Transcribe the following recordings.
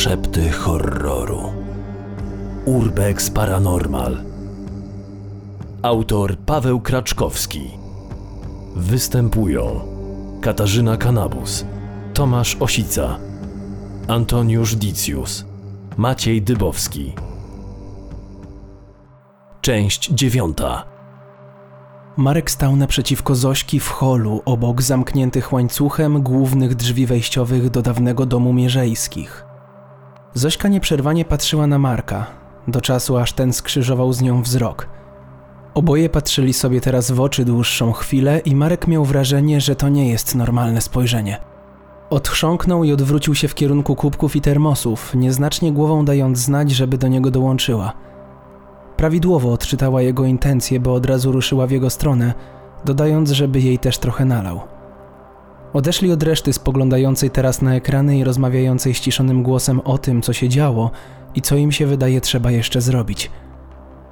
Szepty horroru. Urbex Paranormal. Autor Paweł Kraczkowski. Występują Katarzyna Kanabus, Tomasz Osica, Antoniusz Dicjus, Maciej Dybowski. Część dziewiąta. Marek stał naprzeciwko Zośki w holu, obok zamkniętych łańcuchem głównych drzwi wejściowych do dawnego domu Mierzejskich. Zośka nieprzerwanie patrzyła na Marka, do czasu aż ten skrzyżował z nią wzrok. Oboje patrzyli sobie teraz w oczy dłuższą chwilę i Marek miał wrażenie, że to nie jest normalne spojrzenie. Odchrząknął i odwrócił się w kierunku kubków i termosów, nieznacznie głową dając znać, żeby do niego dołączyła. Prawidłowo odczytała jego intencje, bo od razu ruszyła w jego stronę, dodając, żeby jej też trochę nalał. Odeszli od reszty spoglądającej teraz na ekrany i rozmawiającej ściszonym głosem o tym, co się działo i co im się wydaje trzeba jeszcze zrobić.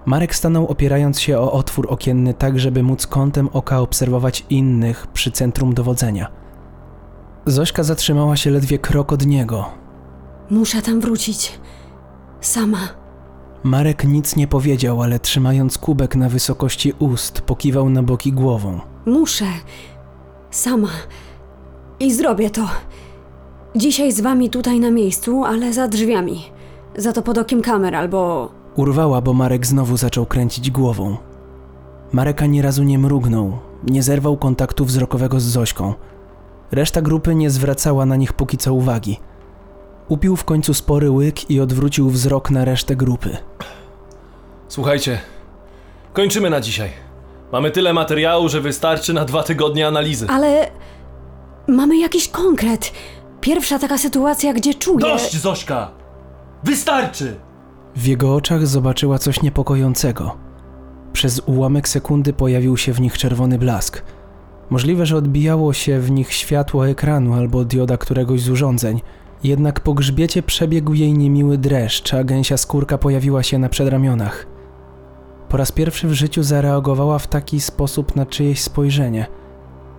Marek stanął opierając się o otwór okienny tak, żeby móc kątem oka obserwować innych przy centrum dowodzenia. Zośka zatrzymała się ledwie krok od niego. Muszę tam wrócić. Sama. Marek nic nie powiedział, ale trzymając kubek na wysokości ust, pokiwał na boki głową. Muszę. Sama. I zrobię to. Dzisiaj z wami tutaj na miejscu, ale za drzwiami. Za to pod okiem kamer albo. Urwała, bo Marek znowu zaczął kręcić głową. Marek ani razu nie mrugnął, nie zerwał kontaktu wzrokowego z Zośką. Reszta grupy nie zwracała na nich póki co uwagi. Upił w końcu spory łyk i odwrócił wzrok na resztę grupy. Słuchajcie, kończymy na dzisiaj. Mamy tyle materiału, że wystarczy na dwa tygodnie analizy. Ale. Mamy jakiś konkret. Pierwsza taka sytuacja, gdzie czuję. Dość, Zośka! Wystarczy! W jego oczach zobaczyła coś niepokojącego. Przez ułamek sekundy pojawił się w nich czerwony blask. Możliwe, że odbijało się w nich światło ekranu albo dioda któregoś z urządzeń, jednak po grzbiecie przebiegł jej niemiły dreszcz, a gęsia skórka pojawiła się na przedramionach. Po raz pierwszy w życiu zareagowała w taki sposób na czyjeś spojrzenie.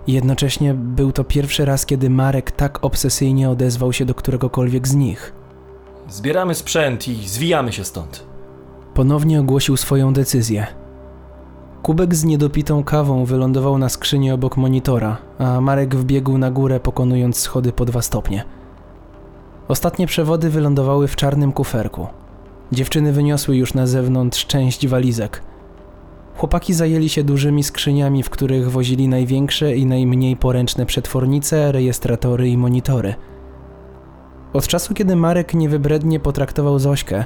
Jednocześnie był to pierwszy raz, kiedy Marek tak obsesyjnie odezwał się do któregokolwiek z nich. Zbieramy sprzęt i zwijamy się stąd. Ponownie ogłosił swoją decyzję. Kubek z niedopitą kawą wylądował na skrzyni obok monitora, a Marek wbiegł na górę, pokonując schody po dwa stopnie. Ostatnie przewody wylądowały w czarnym kuferku. Dziewczyny wyniosły już na zewnątrz część walizek. Chłopaki zajęli się dużymi skrzyniami, w których wozili największe i najmniej poręczne przetwornice, rejestratory i monitory. Od czasu, kiedy Marek niewybrednie potraktował Zośkę,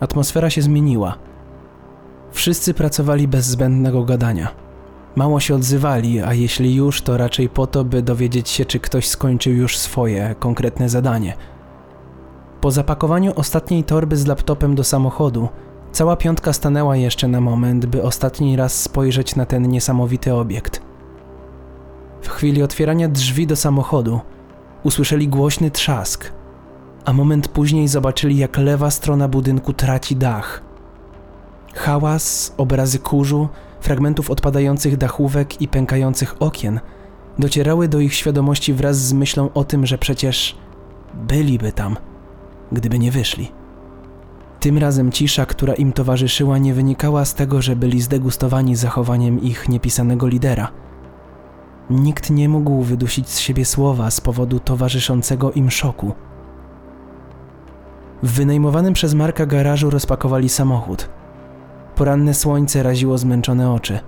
atmosfera się zmieniła. Wszyscy pracowali bez zbędnego gadania. Mało się odzywali, a jeśli już, to raczej po to, by dowiedzieć się, czy ktoś skończył już swoje konkretne zadanie. Po zapakowaniu ostatniej torby z laptopem do samochodu, cała piątka stanęła jeszcze na moment, by ostatni raz spojrzeć na ten niesamowity obiekt. W chwili otwierania drzwi do samochodu usłyszeli głośny trzask, a moment później zobaczyli, jak lewa strona budynku traci dach. Hałas, obrazy kurzu, fragmentów odpadających dachówek i pękających okien docierały do ich świadomości wraz z myślą o tym, że przecież byliby tam, gdyby nie wyszli. Tym razem cisza, która im towarzyszyła, nie wynikała z tego, że byli zdegustowani zachowaniem ich niepisanego lidera. Nikt nie mógł wydusić z siebie słowa z powodu towarzyszącego im szoku. W wynajmowanym przez Marka garażu rozpakowali samochód. Poranne słońce raziło zmęczone oczy.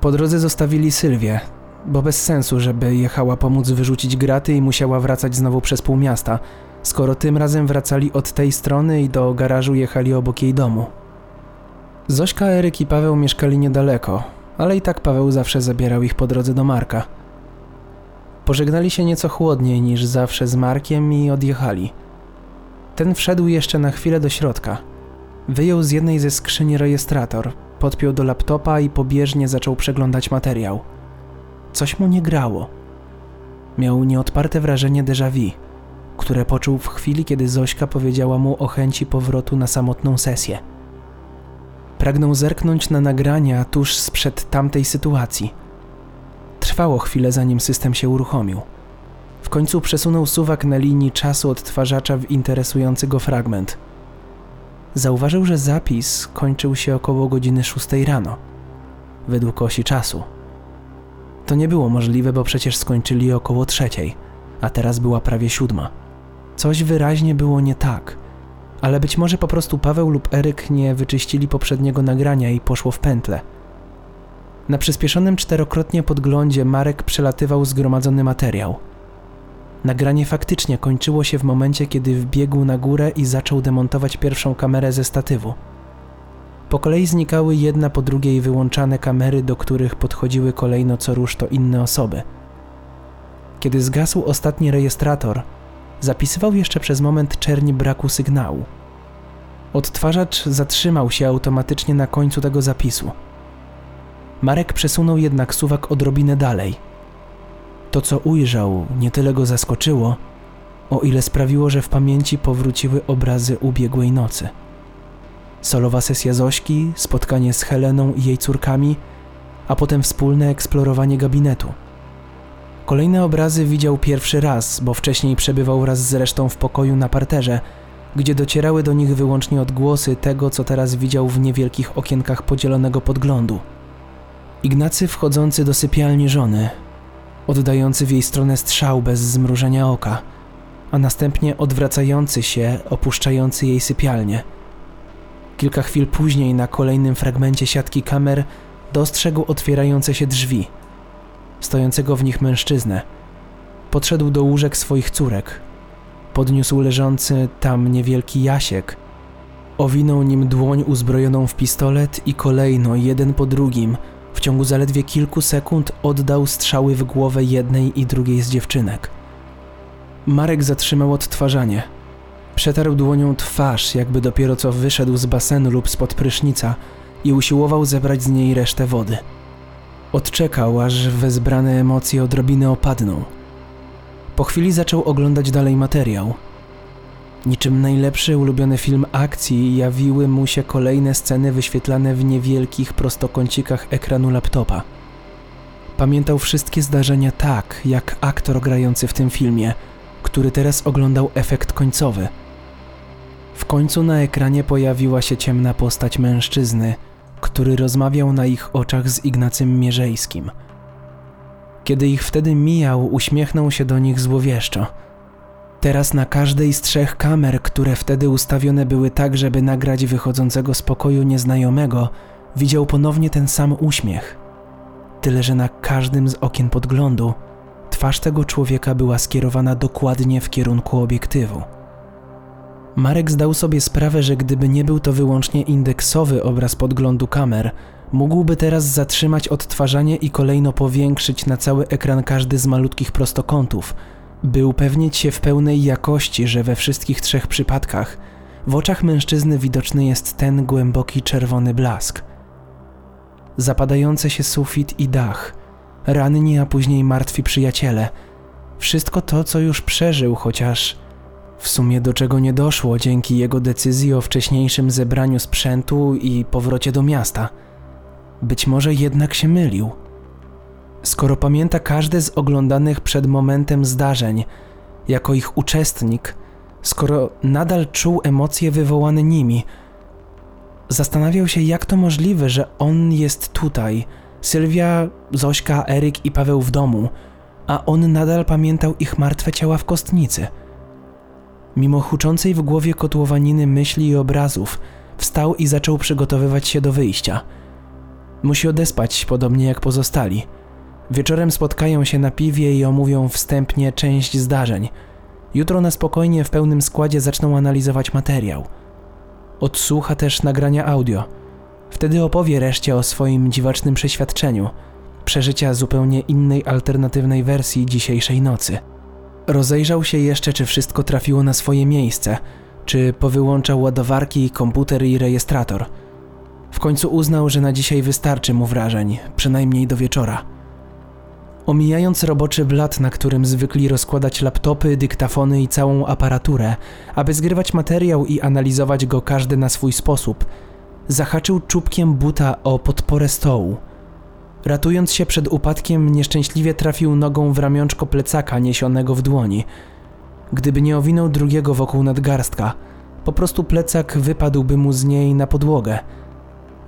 Po drodze zostawili Sylwię, bo bez sensu, żeby jechała pomóc wyrzucić graty i musiała wracać znowu przez pół miasta, skoro tym razem wracali od tej strony i do garażu jechali obok jej domu. Zośka, Eryk i Paweł mieszkali niedaleko, ale i tak Paweł zawsze zabierał ich po drodze do Marka. Pożegnali się nieco chłodniej niż zawsze z Markiem i odjechali. Ten wszedł jeszcze na chwilę do środka. Wyjął z jednej ze skrzyni rejestrator, podpiął do laptopa i pobieżnie zaczął przeglądać materiał. Coś mu nie grało. Miał nieodparte wrażenie déjà vu, które poczuł w chwili, kiedy Zośka powiedziała mu o chęci powrotu na samotną sesję. Pragnął zerknąć na nagrania tuż sprzed tamtej sytuacji. Trwało chwilę, zanim system się uruchomił. W końcu przesunął suwak na linii czasu odtwarzacza w interesujący go fragment. Zauważył, że zapis kończył się około godziny 6 rano, według osi czasu. To nie było możliwe, bo przecież skończyli około trzeciej, a teraz była prawie siódma. Coś wyraźnie było nie tak, ale być może po prostu Paweł lub Eryk nie wyczyścili poprzedniego nagrania i poszło w pętle. Na przyspieszonym czterokrotnie podglądzie Marek przelatywał zgromadzony materiał. Nagranie faktycznie kończyło się w momencie, kiedy wbiegł na górę i zaczął demontować pierwszą kamerę ze statywu. Po kolei znikały jedna po drugiej wyłączane kamery, do których podchodziły kolejno co rusz to inne osoby. Kiedy zgasł ostatni rejestrator, zapisywał jeszcze przez moment czerni braku sygnału. Odtwarzacz zatrzymał się automatycznie na końcu tego zapisu. Marek przesunął jednak suwak odrobinę dalej. To, co ujrzał, nie tyle go zaskoczyło, o ile sprawiło, że w pamięci powróciły obrazy ubiegłej nocy. Solowa sesja Zośki, spotkanie z Heleną i jej córkami, a potem wspólne eksplorowanie gabinetu. Kolejne obrazy widział pierwszy raz, bo wcześniej przebywał wraz z resztą w pokoju na parterze, gdzie docierały do nich wyłącznie odgłosy tego, co teraz widział w niewielkich okienkach podzielonego podglądu. Ignacy wchodzący do sypialni żony, oddający w jej stronę strzał bez zmrużenia oka, a następnie odwracający się, opuszczający jej sypialnię. Kilka chwil później na kolejnym fragmencie siatki kamer dostrzegł otwierające się drzwi, stojącego w nich mężczyznę. Podszedł do łóżek swoich córek. Podniósł leżący tam niewielki jasiek. Owinął nim dłoń uzbrojoną w pistolet i kolejno, jeden po drugim, w ciągu zaledwie kilku sekund oddał strzały w głowę jednej i drugiej z dziewczynek. Marek zatrzymał odtwarzanie. Przetarł dłonią twarz, jakby dopiero co wyszedł z basenu lub spod prysznica i usiłował zebrać z niej resztę wody. Odczekał, aż wezbrane emocje odrobinę opadną. Po chwili zaczął oglądać dalej materiał. Niczym najlepszy ulubiony film akcji jawiły mu się kolejne sceny wyświetlane w niewielkich prostokącikach ekranu laptopa. Pamiętał wszystkie zdarzenia tak, jak aktor grający w tym filmie, który teraz oglądał efekt końcowy. W końcu na ekranie pojawiła się ciemna postać mężczyzny, który rozmawiał na ich oczach z Ignacym Mierzejskim. Kiedy ich wtedy mijał, uśmiechnął się do nich złowieszczo. Teraz na każdej z trzech kamer, które wtedy ustawione były tak, żeby nagrać wychodzącego z pokoju nieznajomego, widział ponownie ten sam uśmiech. Tyle, że na każdym z okien podglądu twarz tego człowieka była skierowana dokładnie w kierunku obiektywu. Marek zdał sobie sprawę, że gdyby nie był to wyłącznie indeksowy obraz podglądu kamer, mógłby teraz zatrzymać odtwarzanie i kolejno powiększyć na cały ekran każdy z malutkich prostokątów, by upewnić się w pełnej jakości, że we wszystkich trzech przypadkach w oczach mężczyzny widoczny jest ten głęboki czerwony blask. Zapadający się sufit i dach, ranni, a później martwi przyjaciele. Wszystko to, co już przeżył, chociaż w sumie do czego nie doszło dzięki jego decyzji o wcześniejszym zebraniu sprzętu i powrocie do miasta. Być może jednak się mylił. Skoro pamięta każde z oglądanych przed momentem zdarzeń, jako ich uczestnik, skoro nadal czuł emocje wywołane nimi, zastanawiał się, jak to możliwe, że on jest tutaj, Sylwia, Zośka, Eryk i Paweł w domu, a on nadal pamiętał ich martwe ciała w kostnicy. Mimo huczącej w głowie kotłowaniny myśli i obrazów, wstał i zaczął przygotowywać się do wyjścia. Musi odespać, podobnie jak pozostali. Wieczorem spotkają się na piwie i omówią wstępnie część zdarzeń. Jutro na spokojnie w pełnym składzie zaczną analizować materiał. Odsłucha też nagrania audio. Wtedy opowie reszcie o swoim dziwacznym przeświadczeniu, przeżycia zupełnie innej alternatywnej wersji dzisiejszej nocy. Rozejrzał się jeszcze, czy wszystko trafiło na swoje miejsce, czy powyłączał ładowarki, komputer i rejestrator. W końcu uznał, że na dzisiaj wystarczy mu wrażeń, przynajmniej do wieczora. Omijając roboczy blat, na którym zwykli rozkładać laptopy, dyktafony i całą aparaturę, aby zgrywać materiał i analizować go każdy na swój sposób, zahaczył czubkiem buta o podporę stołu. Ratując się przed upadkiem, nieszczęśliwie trafił nogą w ramionczko plecaka niesionego w dłoni. Gdyby nie owinął drugiego wokół nadgarstka, po prostu plecak wypadłby mu z niej na podłogę.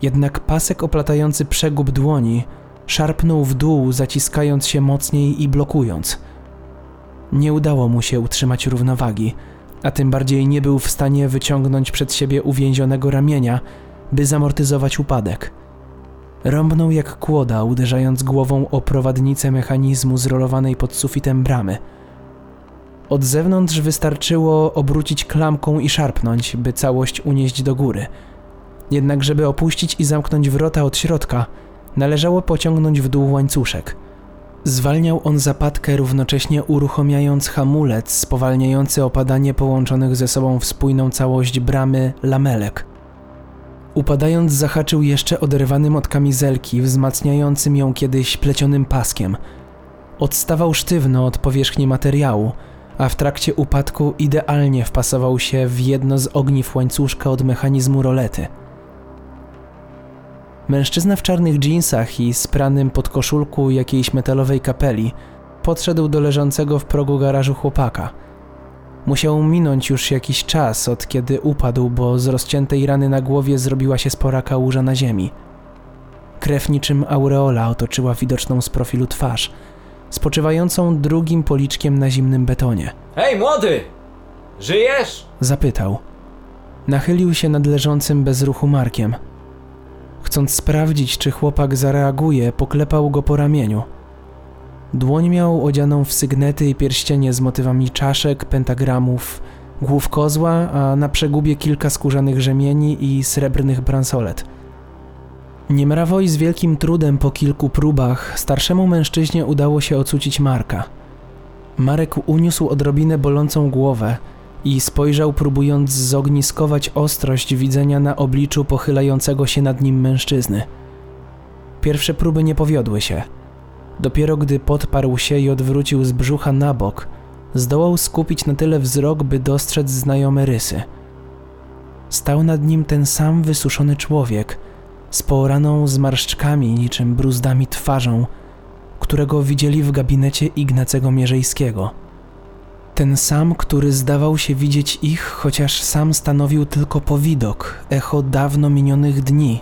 Jednak pasek oplatający przegub dłoni szarpnął w dół, zaciskając się mocniej i blokując. Nie udało mu się utrzymać równowagi, a tym bardziej nie był w stanie wyciągnąć przed siebie uwięzionego ramienia, by zamortyzować upadek. Rąbnął jak kłoda, uderzając głową o prowadnicę mechanizmu zrolowanej pod sufitem bramy. Od zewnątrz wystarczyło obrócić klamką i szarpnąć, by całość unieść do góry. Jednak, żeby opuścić i zamknąć wrota od środka, należało pociągnąć w dół łańcuszek. Zwalniał on zapadkę, równocześnie uruchamiając hamulec spowalniający opadanie połączonych ze sobą w spójną całość bramy lamelek. Upadając zahaczył jeszcze oderwanym od kamizelki, wzmacniającym ją kiedyś plecionym paskiem. Odstawał sztywno od powierzchni materiału, a w trakcie upadku idealnie wpasował się w jedno z ogniw łańcuszka od mechanizmu rolety. Mężczyzna w czarnych dżinsach i spranym podkoszulku jakiejś metalowej kapeli podszedł do leżącego w progu garażu chłopaka. Musiał minąć już jakiś czas od kiedy upadł, bo z rozciętej rany na głowie zrobiła się spora kałuża na ziemi. Krew niczym aureola otoczyła widoczną z profilu twarz, spoczywającą drugim policzkiem na zimnym betonie. Hej, młody! Żyjesz? Zapytał. Nachylił się nad leżącym bez ruchu Markiem. Chcąc sprawdzić, czy chłopak zareaguje, poklepał go po ramieniu. Dłoń miał odzianą w sygnety i pierścienie z motywami czaszek, pentagramów, głów kozła, a na przegubie kilka skórzanych rzemieni i srebrnych bransolet. Niemrawo i z wielkim trudem po kilku próbach starszemu mężczyźnie udało się ocucić Marka. Marek uniósł odrobinę bolącą głowę i spojrzał, próbując zogniskować ostrość widzenia na obliczu pochylającego się nad nim mężczyzny. Pierwsze próby nie powiodły się. Dopiero gdy podparł się i odwrócił z brzucha na bok, zdołał skupić na tyle wzrok, by dostrzec znajome rysy. Stał nad nim ten sam wysuszony człowiek, z poraną zmarszczkami niczym bruzdami twarzą, którego widzieli w gabinecie Ignacego Mierzejskiego. Ten sam, który zdawał się widzieć ich, chociaż sam stanowił tylko powidok, echo dawno minionych dni.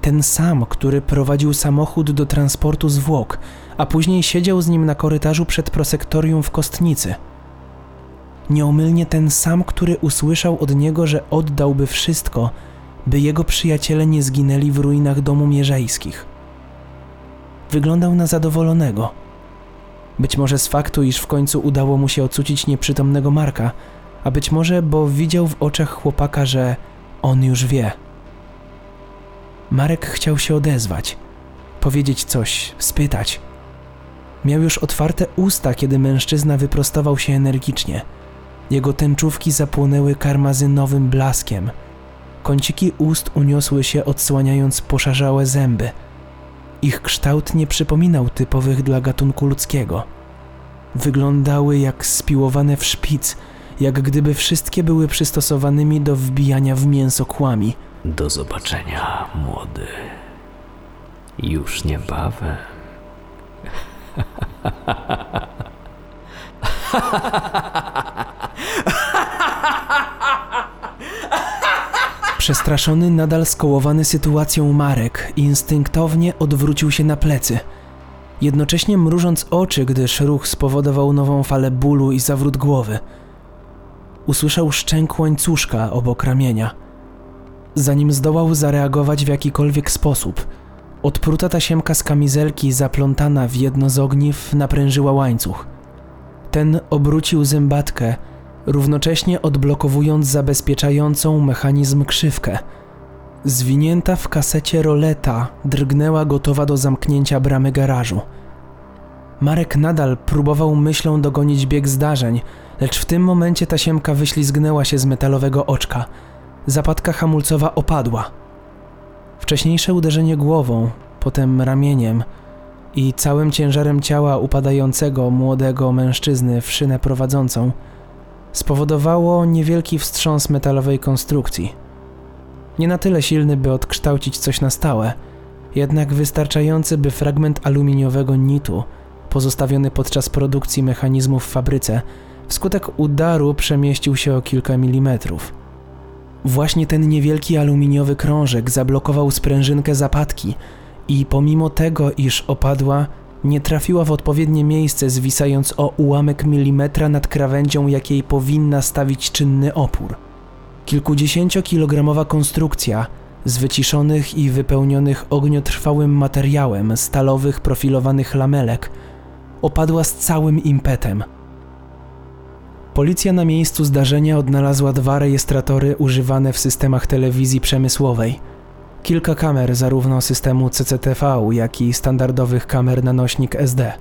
Ten sam, który prowadził samochód do transportu zwłok, a później siedział z nim na korytarzu przed prosektorium w Kostnicy. Nieomylnie ten sam, który usłyszał od niego, że oddałby wszystko, by jego przyjaciele nie zginęli w ruinach domu Mierzejskich. Wyglądał na zadowolonego. Być może z faktu, iż w końcu udało mu się ocucić nieprzytomnego Marka, a być może, bo widział w oczach chłopaka, że on już wie. Marek chciał się odezwać, powiedzieć coś, spytać. Miał już otwarte usta, kiedy mężczyzna wyprostował się energicznie. Jego tęczówki zapłonęły karmazynowym blaskiem. Kąciki ust uniosły się, odsłaniając poszarzałe zęby. Ich kształt nie przypominał typowych dla gatunku ludzkiego. Wyglądały jak spiłowane w szpic, jak gdyby wszystkie były przystosowanymi do wbijania w mięso kłami. Do zobaczenia, młody. Już niebawem. Przestraszony, nadal skołowany sytuacją Marek instynktownie odwrócił się na plecy, jednocześnie mrużąc oczy, gdyż ruch spowodował nową falę bólu i zawrót głowy. Usłyszał szczęk łańcuszka obok ramienia. Zanim zdołał zareagować w jakikolwiek sposób, odpruta tasiemka z kamizelki zaplątana w jedno z ogniw naprężyła łańcuch. Ten obrócił zębatkę, równocześnie odblokowując zabezpieczającą mechanizm krzywkę. Zwinięta w kasecie roleta drgnęła gotowa do zamknięcia bramy garażu. Marek nadal próbował myślą dogonić bieg zdarzeń, lecz w tym momencie tasiemka wyślizgnęła się z metalowego oczka. Zapadka hamulcowa opadła. Wcześniejsze uderzenie głową, potem ramieniem i całym ciężarem ciała upadającego młodego mężczyzny w szynę prowadzącą spowodowało niewielki wstrząs metalowej konstrukcji. Nie na tyle silny, by odkształcić coś na stałe, jednak wystarczający, by fragment aluminiowego nitu, pozostawiony podczas produkcji mechanizmów w fabryce, wskutek udaru przemieścił się o kilka milimetrów. Właśnie ten niewielki aluminiowy krążek zablokował sprężynkę zapadki i pomimo tego, iż opadła, nie trafiła w odpowiednie miejsce, zwisając o ułamek milimetra nad krawędzią, jakiej powinna stawić czynny opór. Kilkudziesięciokilogramowa konstrukcja z wyciszonych i wypełnionych ogniotrwałym materiałem stalowych profilowanych lamelek opadła z całym impetem. Policja na miejscu zdarzenia odnalazła dwa rejestratory używane w systemach telewizji przemysłowej. Kilka kamer zarówno systemu CCTV, jak i standardowych kamer na nośnik SD.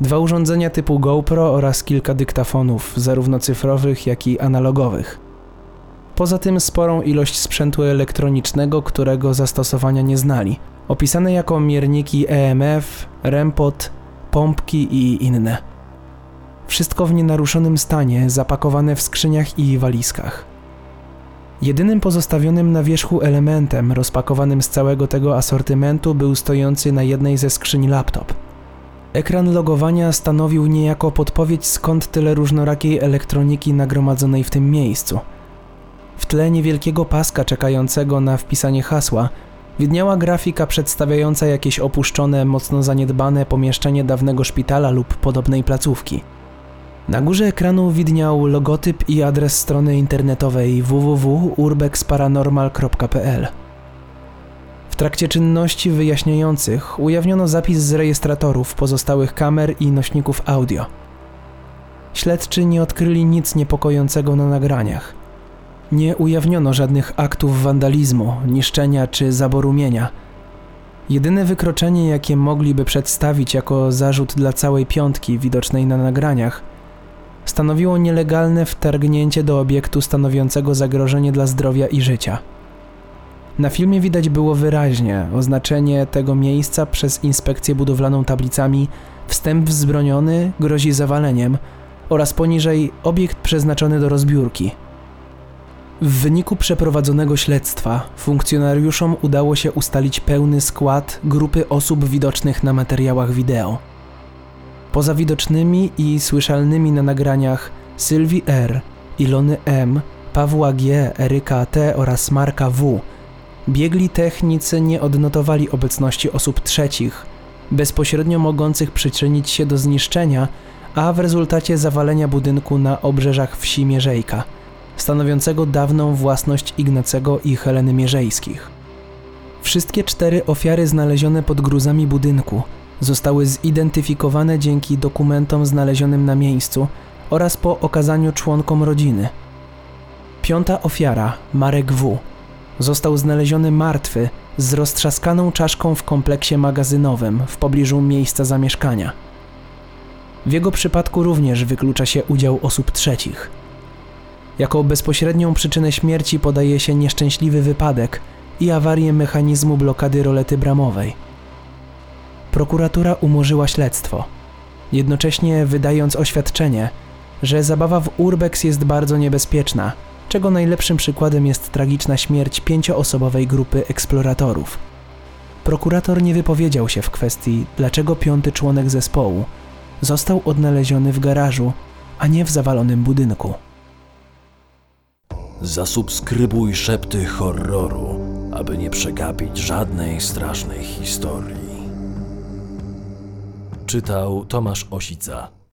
Dwa urządzenia typu GoPro oraz kilka dyktafonów, zarówno cyfrowych, jak i analogowych. Poza tym sporą ilość sprzętu elektronicznego, którego zastosowania nie znali, opisane jako mierniki EMF, REMPOT, pompki i inne. Wszystko w nienaruszonym stanie, zapakowane w skrzyniach i walizkach. Jedynym pozostawionym na wierzchu elementem rozpakowanym z całego tego asortymentu był stojący na jednej ze skrzyni laptop. Ekran logowania stanowił niejako podpowiedź skąd tyle różnorakiej elektroniki nagromadzonej w tym miejscu. W tle niewielkiego paska czekającego na wpisanie hasła widniała grafika przedstawiająca jakieś opuszczone, mocno zaniedbane pomieszczenie dawnego szpitala lub podobnej placówki. Na górze ekranu widniał logotyp i adres strony internetowej www.urbexparanormal.pl. W trakcie czynności wyjaśniających ujawniono zapis z rejestratorów pozostałych kamer i nośników audio. Śledczy nie odkryli nic niepokojącego na nagraniach. Nie ujawniono żadnych aktów wandalizmu, niszczenia czy zaboru mienia. Jedyne wykroczenie, jakie mogliby przedstawić jako zarzut dla całej piątki widocznej na nagraniach, stanowiło nielegalne wtargnięcie do obiektu stanowiącego zagrożenie dla zdrowia i życia. Na filmie widać było wyraźnie oznaczenie tego miejsca przez inspekcję budowlaną tablicami wstęp wzbroniony grozi zawaleniem oraz poniżej obiekt przeznaczony do rozbiórki. W wyniku przeprowadzonego śledztwa funkcjonariuszom udało się ustalić pełny skład grupy osób widocznych na materiałach wideo. Poza widocznymi i słyszalnymi na nagraniach Sylwii R., Ilony M., Pawła G., Eryka T. oraz Marka W. biegli technicy nie odnotowali obecności osób trzecich, bezpośrednio mogących przyczynić się do zniszczenia, a w rezultacie zawalenia budynku na obrzeżach wsi Mierzejka, stanowiącego dawną własność Ignacego i Heleny Mierzejskich. Wszystkie cztery ofiary znalezione pod gruzami budynku zostały zidentyfikowane dzięki dokumentom znalezionym na miejscu oraz po okazaniu członkom rodziny. Piąta ofiara, Marek W., został znaleziony martwy z roztrzaskaną czaszką w kompleksie magazynowym w pobliżu miejsca zamieszkania. W jego przypadku również wyklucza się udział osób trzecich. Jako bezpośrednią przyczynę śmierci podaje się nieszczęśliwy wypadek i awarię mechanizmu blokady rolety bramowej – prokuratura umorzyła śledztwo, jednocześnie wydając oświadczenie, że zabawa w urbex jest bardzo niebezpieczna, czego najlepszym przykładem jest tragiczna śmierć pięcioosobowej grupy eksploratorów. Prokurator nie wypowiedział się w kwestii, dlaczego piąty członek zespołu został odnaleziony w garażu, a nie w zawalonym budynku. Zasubskrybuj szepty horroru, aby nie przegapić żadnej strasznej historii. Czytał Tomasz Osica.